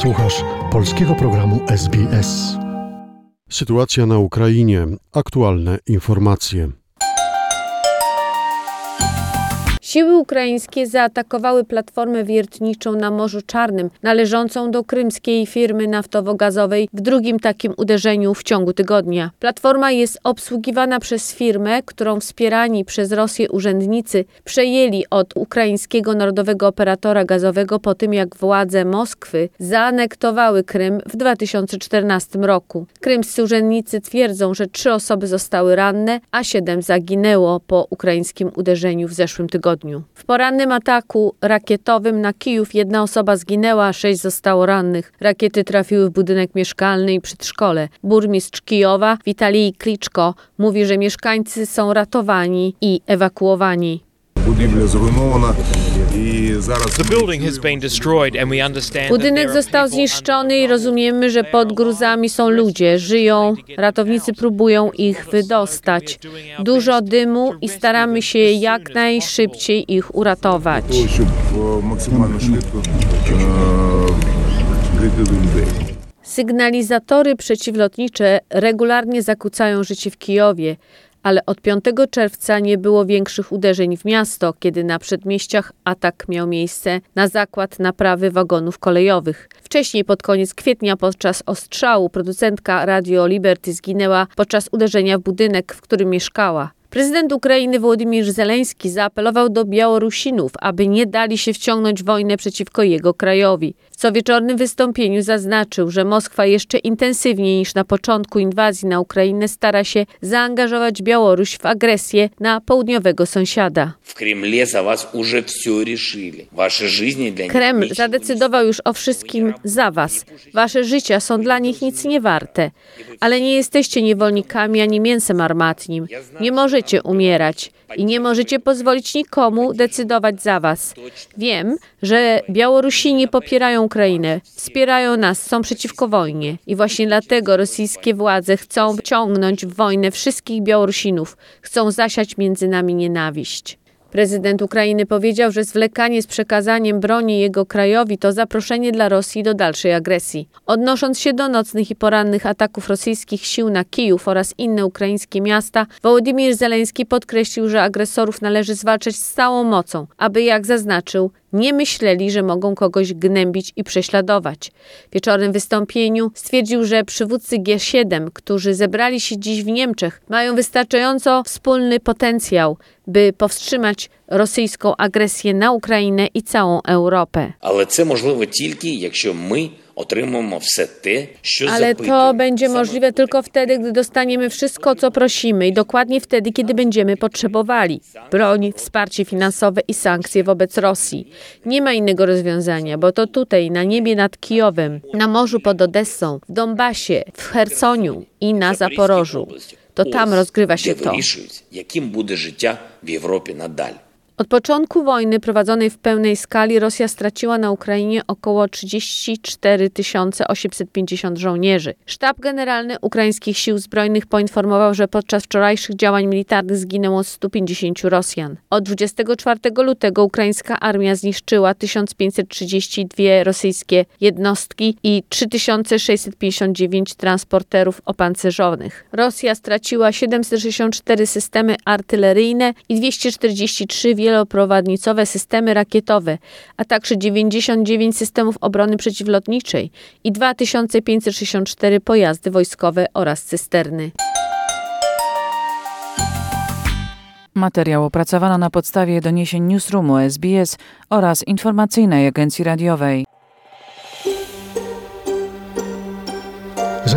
Słuchasz polskiego programu SBS. Sytuacja na Ukrainie. Aktualne informacje. Siły ukraińskie zaatakowały platformę wiertniczą na Morzu Czarnym, należącą do krymskiej firmy naftowo-gazowej w drugim takim uderzeniu w ciągu tygodnia. Platforma jest obsługiwana przez firmę, którą wspierani przez Rosję urzędnicy przejęli od ukraińskiego narodowego operatora gazowego po tym, jak władze Moskwy zaanektowały Krym w 2014 roku. Krymscy urzędnicy twierdzą, że trzy osoby zostały ranne, a siedem zaginęło po ukraińskim uderzeniu w zeszłym tygodniu tygodniu. W porannym ataku rakietowym na Kijów jedna osoba zginęła, a sześć zostało rannych. Rakiety trafiły w budynek mieszkalny i przedszkole. Burmistrz Kijowa, Witalij Kliczko, mówi, że mieszkańcy są ratowani i ewakuowani. Budynek został zniszczony i rozumiemy, że pod gruzami są ludzie, żyją, ratownicy próbują ich wydostać. Dużo dymu i staramy się jak najszybciej ich uratować. Sygnalizatory przeciwlotnicze regularnie zakłócają życie w Kijowie ale od 5 czerwca nie było większych uderzeń w miasto, kiedy na przedmieściach atak miał miejsce na zakład naprawy wagonów kolejowych. Wcześniej, pod koniec kwietnia, podczas ostrzału, producentka Radio Liberty zginęła podczas uderzenia w budynek, w którym mieszkała. Prezydent Ukrainy Władimir Zeleński zaapelował do Białorusinów, aby nie dali się wciągnąć w wojnę przeciwko jego krajowi W cowieczornym wystąpieniu zaznaczył, że Moskwa jeszcze intensywniej niż na początku inwazji na Ukrainę stara się zaangażować Białoruś w agresję na południowego sąsiada. W Kremlie za was już wszystko решили. Wasze życie dla Kreml zadecydował już o wszystkim za was. Wasze życia są dla nich nic nie warte. Ale nie jesteście niewolnikami ani mięsem armatnim. Nie może możecie umierać i nie możecie pozwolić nikomu decydować za was. Wiem, że Białorusini popierają Ukrainę, wspierają nas, są przeciwko wojnie i właśnie dlatego rosyjskie władze chcą wciągnąć w wojnę wszystkich Białorusinów, chcą zasiać między nami nienawiść. Prezydent Ukrainy powiedział, że zwlekanie z przekazaniem broni jego krajowi to zaproszenie dla Rosji do dalszej agresji. Odnosząc się do nocnych i porannych ataków rosyjskich sił na Kijów oraz inne ukraińskie miasta, Wołodymyr Zeleński podkreślił, że agresorów należy zwalczać z całą mocą, aby, jak zaznaczył, nie myśleli, że mogą kogoś gnębić i prześladować. W wieczornym wystąpieniu stwierdził, że przywódcy G7, którzy zebrali się dziś w Niemczech, mają wystarczająco wspólny potencjał, by powstrzymać rosyjską agresję na Ukrainę i całą Europę. Ale to możliwe tylko, jeśli my ale to będzie możliwe tylko wtedy, gdy dostaniemy wszystko, co prosimy i dokładnie wtedy, kiedy będziemy potrzebowali. Broń, wsparcie finansowe i sankcje wobec Rosji. Nie ma innego rozwiązania, bo to tutaj, na niebie nad Kijowem, na morzu pod Odessą, w Donbasie, w Hersoniu i na Zaporożu. To tam rozgrywa się to. Jakim będzie życie w Europie nadal. Od początku wojny prowadzonej w pełnej skali Rosja straciła na Ukrainie około 34 850 żołnierzy. Sztab Generalny Ukraińskich Sił Zbrojnych poinformował, że podczas wczorajszych działań militarnych zginęło 150 Rosjan. Od 24 lutego ukraińska armia zniszczyła 1532 rosyjskie jednostki i 3659 transporterów opancerzonych. Rosja straciła 764 systemy artyleryjne i 243 wiele wieloprowadnicowe systemy rakietowe, a także 99 systemów obrony przeciwlotniczej i 2564 pojazdy wojskowe oraz cysterny. Materiał opracowano na podstawie doniesień Newsroomu SBS oraz informacyjnej agencji radiowej.